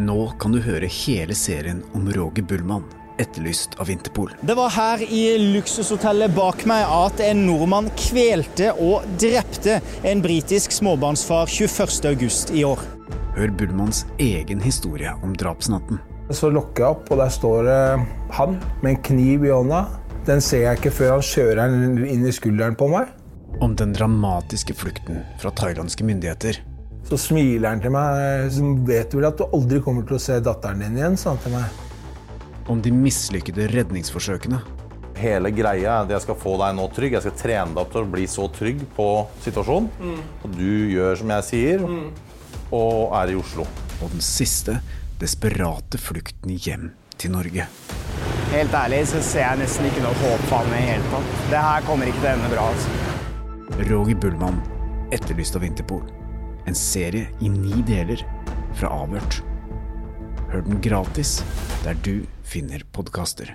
Nå kan du høre hele serien om Roger Bullmann, etterlyst av Interpol. Det var her i luksushotellet bak meg at en nordmann kvelte og drepte en britisk småbarnsfar 21.8 i år. Hør Bullmanns egen historie om drapsnatten. Så lukker jeg opp, og der står han med en kniv i hånda. Den ser jeg ikke før han kjører den inn i skulderen på meg. Om den dramatiske flukten fra thailandske myndigheter. Så smiler han til meg. Så vet du vel at du aldri kommer til å se datteren din igjen, sa han til meg. Om de mislykkede redningsforsøkene. Hele greia er at jeg skal få deg nå trygg. Jeg skal trene deg opp til å bli så trygg på situasjonen. Og du gjør som jeg sier, og er i Oslo. Og den siste desperate flukten hjem til Norge. Helt ærlig så ser jeg nesten ikke noe håp for ham i hele tatt. Det her kommer ikke til å ende bra. altså. Roger Bullmann, etterlyst av Interpol. En serie i ni deler fra Avhørt. Hør den gratis der du finner podkaster.